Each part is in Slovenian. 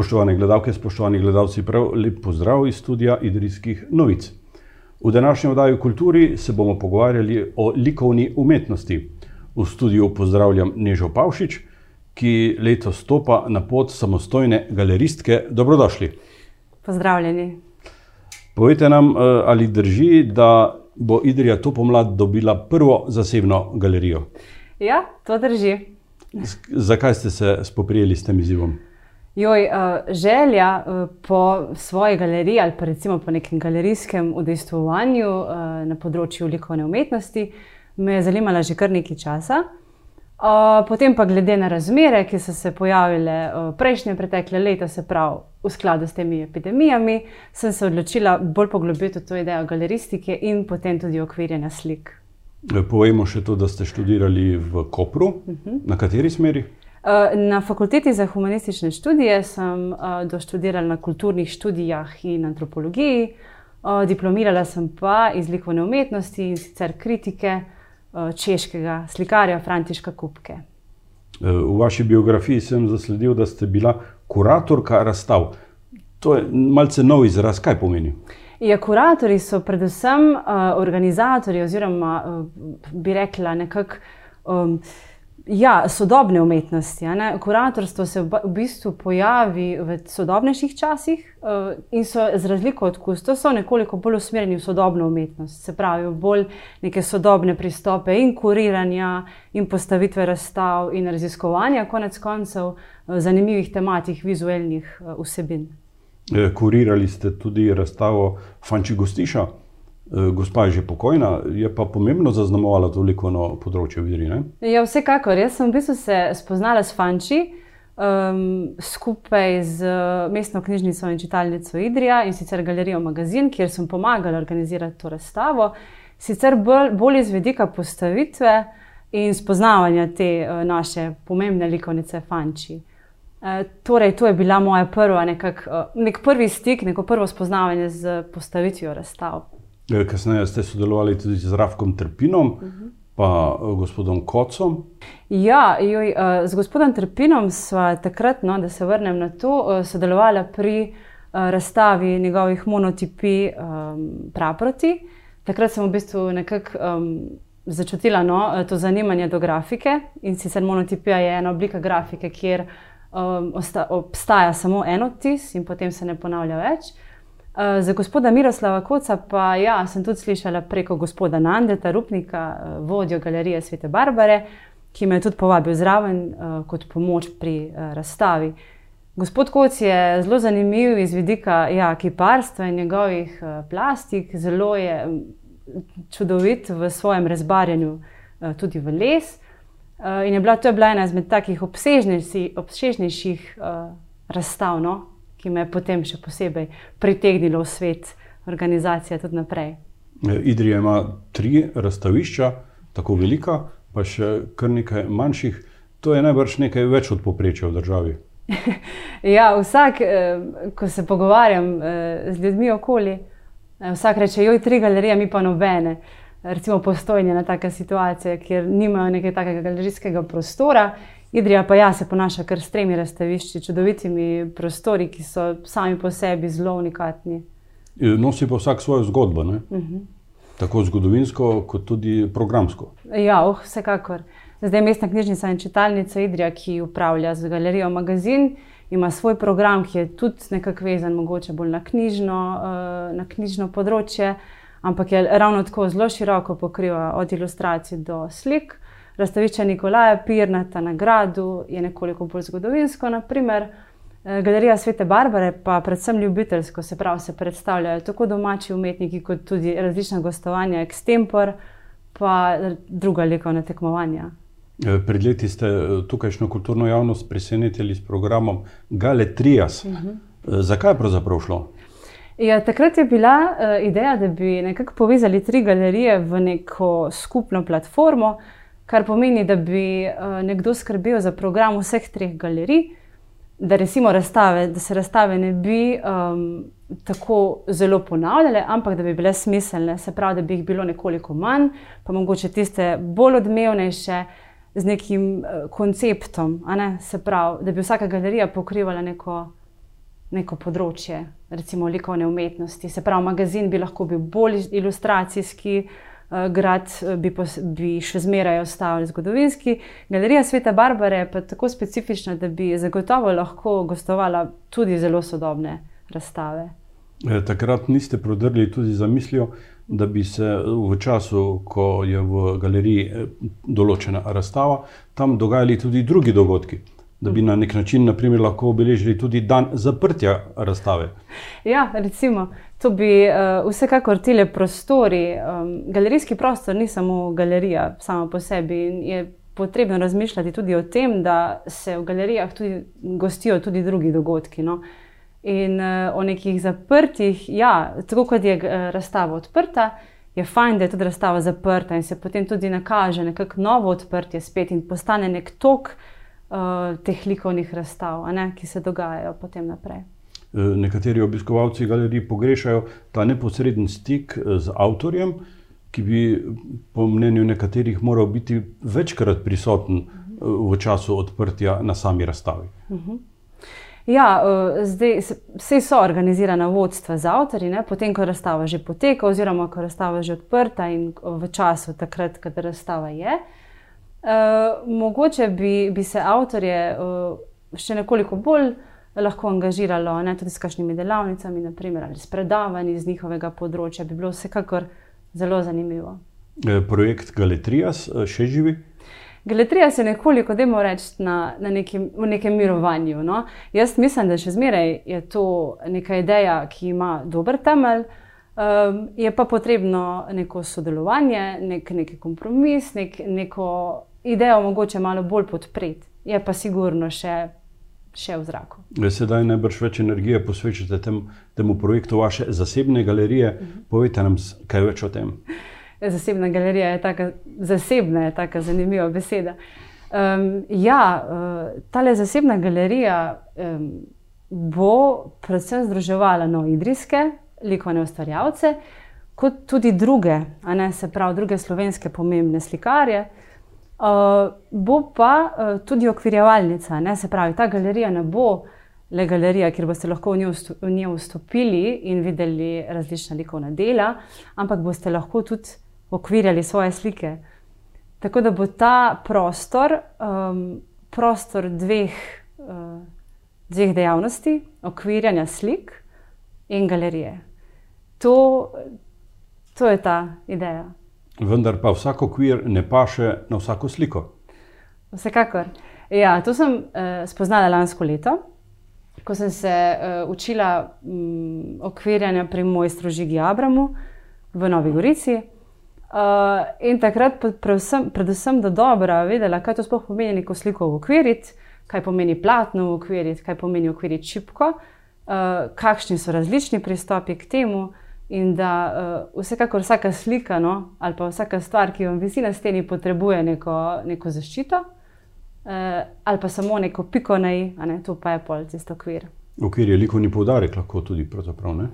Spoštovane gledalke, spoštovani gledalci, prav lep pozdrav iz studia Idrijskih novic. V današnjem oddaji Kulturi se bomo pogovarjali o likovni umetnosti. V studiu pozdravljam Nežo Pavšič, ki letos stopa na pot samostojne galeristke. Dobrodošli. Pozdravljeni. Povejte nam, eh, ali drži, da bo Idrija to pomlad dobila prvo zasebno galerijo? Ja, to drži. Zakaj ste se spoprijeli s tem izzivom? Joj, uh, želja uh, po svoji galeriji ali pa recimo po nekem galerijskem udejstvovanju uh, na področju likovne umetnosti me je zanimala že kar nekaj časa. Uh, potem pa glede na razmere, ki so se pojavile uh, prejšnje pretekle leta, se pravi v skladu s temi epidemijami, sem se odločila bolj poglobiti v to idejo galeristike in potem tudi okvirjanja slik. Povejmo še to, da ste študirali v Kopru. Uh -huh. Na kateri smeri? Eh, na fakulteti za humanistične študije sem eh, doštudirala na kulturnih študijah in antropologiji, eh, diplomirala sem pa iz likovne umetnosti in sicer kritike češkega slikarja Františka Kupke. V vaši biografiji sem zasledil, da ste bila kuratorka razstav. To je malce nov izraz, kaj pomeni? Ja, kuratori so predvsem uh, organizatori, oziroma uh, bi rekla, nekako. Um, Ja, sodobne umetnosti. Kuratorstvo se v bistvu pojavi v sodobnejših časih uh, in so z razliko od kustosov nekoliko bolj usmerjeni v sodobno umetnost. Se pravi, bolj neke sodobne pristope in kuriranja, in postavitve razstav, in raziskovanja, konec koncev, uh, zanimivih tematik, vizualnih uh, vsebin. Kurirali ste tudi razstavo Fanči Gostiša. Eh, gospa je že pokojna, je pa pomembno zaznamovala toliko na področju viri. Ne? Ja, vsekakor. Jaz sem v bistvu se spoznala s Fanči um, skupaj z mestno knjižnico in čitalnico Idrija in sicer galerijo Magazin, kjer sem pomagala organizirati to razstavo. Sicer bolj, bolj iz vedika postavitve in spoznavanja te uh, naše pomembne likovnice Fanči. Uh, torej, to je bila moja prva, nekak, uh, nek prvi stik, neko prvo spoznavanje z postavitvijo razstav. Eh, kasneje ste sodelovali tudi z Rafkom Trpinom, uh -huh. pa eh, gospodom Kocom. Ja, joj, eh, z gospodom Trpinom smo takrat, no, da se vrnem na to, sodelovali pri razstavi njegovih monotipij um, Praproti. Takrat sem v bistvu nekako um, začutila no, to zanimanje do grafike in sicer monotipija je ena oblika grafike, kjer um, obstaja samo en odtis in potem se ne ponavlja več. Eh, za gospoda Miroslava Koca pa ja, sem tudi slišala preko gospoda Nandeta, Rupnika, eh, vodjo galerije Svete Barbare, ki me je tudi povabil zraven uh, kot pomoč pri razstavi. Gospod Koc je zelo zanimiv iz vidika ja, kiparstva in njegovih plastik, zelo je mm, čudovit v svojem razbarjanju, tudi v les. In je bila to je bila ena izmed takih obsežnejših uh, razstav, no, ki me je potem še posebej pritegnilo v svet organizacije tudi naprej. E, Idrija ima tri razstavišča, tako velika, pa še kar nekaj manjših. To je najbrž nekaj več od poprečja v državi. ja, vsak, e, ko se pogovarjam e, z ljudmi okoli, vsak reče: Joj, tri galerije, mi pa nobene. Recimo, postojanje na take situacije, kjer nimajo nekaj takega galerijskega prostora Idrija pa ja, se ponaša kar s tremi razstavišči, čudovitimi prostori, ki so sami po sebi zelo unikatni. E, nosi pa vsak svojo zgodbo, uh mhm. -huh. tako zgodovinsko, kot tudi programsko. Ja, oh, vsekakor. Zdaj mestna knjižnica in čitalnica Idrija, ki upravlja z galerijo Magazin, ima svoj program, ki je tudi nekako vezan, mogoče bolj na knjižno, uh, na knjižno področje, ampak je ravno tako zelo široko pokriva od ilustracij do slik. Razstavišče Nikolaja Pirnata na gradu je nekoliko bolj zgodovinsko, naprimer. Eh, galerija Svete Barbare pa predvsem ljubiteljsko, se pravi, se predstavljajo tako domači umetniki, kot tudi različna gostovanja, extempor, pa druga likovna tekmovanja. Eh, pred leti ste eh, tukajšnjo kulturno javnost presenetili s programom Galetrijas. Uh -huh. Zakaj je pravzaprav šlo? Ja, takrat je bila uh, ideja, da bi nekako povezali tri galerije v neko skupno platformo, uh, kar pomeni, da bi uh, nekdo skrbel za program vseh treh galerij, da, razstave, da se razstave ne bi um, tako zelo ponavljale, ampak da bi bile smiselne, se pravi, da bi jih bilo nekoliko manj, pa mogoče tiste bolj odmevnejše. Z nekim uh, konceptom, ne? se pravi, da bi vsaka galerija pokrivala neko neko področje, recimo likovne umetnosti. Se pravi, magazin bi lahko bil bolj ilustracijski. Uh, grad bi, pos, bi še zmeraj ostal zgodovinski. Galerija Sveta Barbare je pa tako specifična, da bi zagotovo lahko gostovala tudi zelo sodobne razstave. E, takrat niste prodrli tudi za mislijo, da bi se v času, ko je v galeriji določena razstava, tam dogajali tudi drugi dogodki. Da bi na nek način naprimer, lahko obeležili tudi dan zaprtja razstave. Ja, recimo, to bi uh, vsekakor tile prostori. Um, galerijski prostor ni samo galerija, sama po sebi. Je potrebno razmišljati tudi o tem, da se v galerijah tudi gostijo tudi drugi dogodki. No? In uh, o nekih zaprtih, ja, tako kot je uh, razstava odprta, je fajn, da je tudi razstava zaprta in se potem tudi nakaže nekako novo odprtje spet in postane nek tok uh, teh likovnih razstav, ne, ki se dogajajo potem naprej. Nekateri obiskovalci galerij pogrešajo ta neposreden stik z avtorjem, ki bi, po mnenju nekaterih, moral biti večkrat prisoten v času odprtja na sami razstavi. Uh mhm. -huh. Ja, uh, zdaj vse so organizirana vodstva z avtorji, ne? potem, ko razstava že poteka, oziroma ko razstava že odprta in v času, takrat, ko razstava je. Uh, mogoče bi, bi se avtorje uh, še nekoliko bolj lahko angažiralo, ne? tudi s kakšnimi delavnicami, naprimer, ali s predavanji iz njihovega področja, bi bilo vsekakor zelo zanimivo. Projekt Galetrijas še živi? Galetrija se nekoliko, da moramo reči, na, na nekem, v nekem mirovanju. No? Jaz mislim, da še zmeraj je to neka ideja, ki ima dober temelj, um, je pa potrebno neko sodelovanje, nek, neki kompromis, nek, neko idejo mogoče malo bolj podpreti. Je pa sigurno še, še v zraku. Sedaj najbrž več energije posvečate tem, temu projektu vaše zasebne galerije. Uh mhm. -huh. Povejte nam kaj več o tem. zasebna galerija je tako zasebna, je tako zanimiva beseda. Um, ja, uh, ta zasebna galerija um, bo predvsem združevala novoidrijske likovne ustvarjalce, kot tudi druge, ne, se pravi, druge slovenske pomembne slikarje. Uh, bo pa uh, tudi okvirjevalnica, ne, se pravi, ta galerija ne bo le galerija, kjer boste lahko v njo vstopili in videli različna likovna dela, ampak boste lahko tudi okvirjali svoje slike. Tako da bo ta prostor, um, prostor dveh, uh, dveh dejavnosti, okvirjanja slik in galerije. To, to je ta ideja. Vendar pa vsak okvir ne paše na vsako sliko. Vsekakor. Ja, to sem uh, spoznala lansko leto, ko sem se uh, učila um, okvirjanja pri mojstru Žigi Abramu v Novi Gorici. Uh, in takrat, predvsem, predvsem da dobro vedela, kaj to sploh pomeni, neko sliko ukviriti, kaj pomeni platno ukviriti, kaj pomeni ukviriti čipko, uh, kakšni so različni pristopi k temu. In da uh, vsekakor vsaka slika no, ali pa vsaka stvar, ki vam visi na steni, potrebuje neko, neko zaščito, uh, ali pa samo neko piko na i, ne, to pa je pol, tisto okvir. Okvir je likovni poudarek, lahko tudi ne.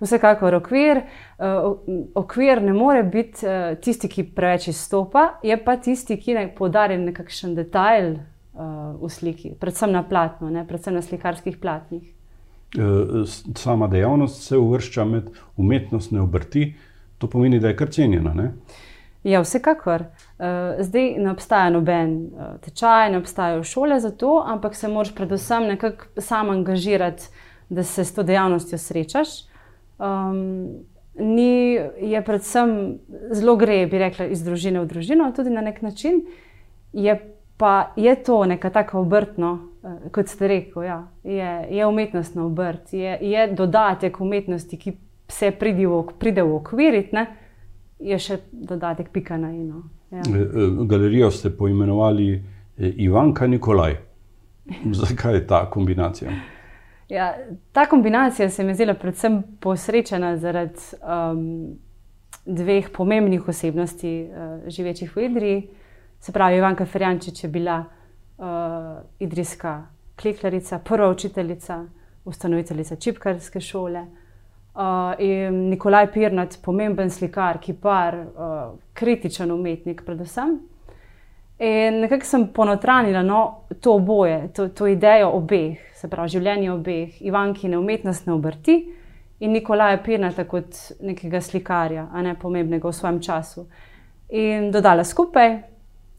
Vsekakor okvir, uh, okvir ne more biti uh, tisti, ki preveč izstopa, je pa tisti, ki naj poudari nekakšen detajl uh, v sliki, predvsem na platnu, ne, predvsem na slikarskih platnih. Sama dejavnost se uvršča med umetnostne obrti, to pomeni, da je kar cenjena. Ne? Ja, vsekakor. Uh, zdaj ne obstaja noben uh, tečaj, ne obstajajo šole za to, ampak se moraš predvsem nekako sam angažirati, da se s to dejavnostjo srečaš. Um, ni, je predvsem zelo gre, bi rekla, iz družine v družino, tudi na nek način. Je pa je to neka taka obrtno, uh, kot ste rekli, ja, je, je umetnostna obrt, je, je dodatek umetnosti, ki se pride v, pride v okviriti je še dodatek pika na eno. Ja. E, e, galerijo ste poimenovali Ivanka Nikolaj. Zakaj je ta kombinacija? Ja, ta kombinacija se mi je zdela predvsem posrečena zaradi um, dveh pomembnih osebnosti, uh, živečih v Idriji. Se pravi, Ivanka Ferjančič je bila uh, idrijska kleklarica, prva učiteljica, ustanoviteljica čipkarske šole. Uh, in Nikolaj Pirnat, pomemben slikar, kipar, uh, kritičen umetnik, predvsem. In nekako sem ponotranila no, to oboje, to, to idejo obeh, se pravi življenje obeh, Ivankine umetnostne obrti in Nikolaja Pirnata kot nekega slikarja, a ne pomembnega v svojem času. In dodala skupaj,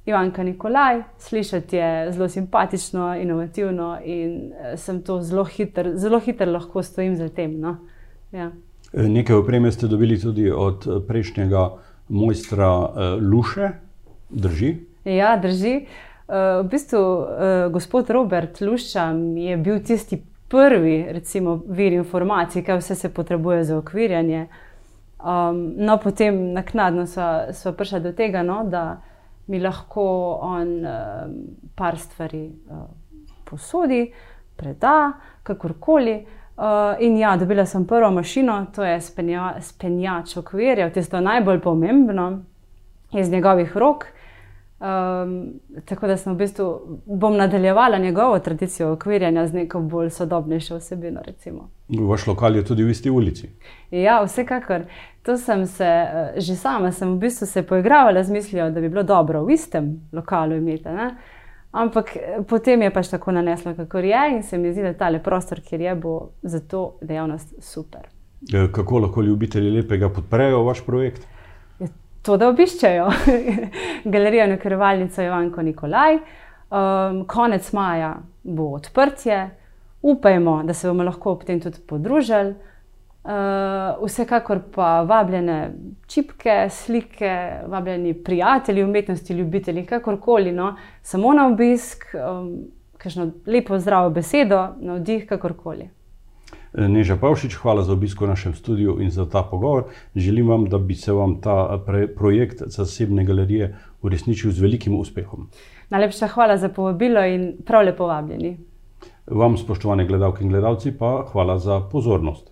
Ivanka Nikolaj, slišati je zelo simpatično, inovativno in eh, sem to zelo hiter, zelo hiter lahko stojim za tem. No. Ja. Nekaj opreme ste dobili tudi od prejšnjega mojstra Luše, drži? Ja, drži. V bistvu gospod Robert Lušča je bil tisti prvi, recimo, vir informacij, kaj vse se potrebuje za okvirjanje. Um, no, potem naknadno smo prišli do tega, no, da mi lahko on uh, par stvari uh, posodi, preda, kakorkoli. Uh, in ja, dobila sem prvo mašino, to je spenja, spenjač okvirjev, tisto najbolj pomembno iz njegovih rok. Um, tako da sem v bistvu bom nadaljevala njegovo tradicijo ukvirjanja z neko bolj sodobnejšo vsebino. Recimo. Vaš lokal je tudi v isti ulici. Ja, vsekakor. To sem se eh, že sama, sem v bistvu se poigravala z mislijo, da bi bilo dobro v istem lokalu imeti. Ne? Ampak eh, potem je pač tako naneslo, kako je in se mi zdi, da ta prostor, kjer je, bo za to dejavnost super. Eh, kako lahko ljubitelji lepega podprejo vaš projekt? To, da obiščejo galerijo na krvalnico Ivanko Nikolaj. Um, konec maja bo odprtje, upajmo, da se bomo lahko ob tem tudi podružili. Uh, vsekakor pa vabljene čipke, slike, vabljeni prijatelji umetnosti, ljubitelji, kakorkoli, no, samo na obisk, um, kakšno lepo zdravo besedo, na vdih, kakorkoli. Neža Pavšič, hvala za obisko v našem studiu in za ta pogovor. Želim vam, da bi se vam ta projekt zasebne galerije uresničil z velikim uspehom. Najlepša hvala za povabilo in prav lepo vabljeni. Vam, spoštovane gledalke in gledalci, pa hvala za pozornost.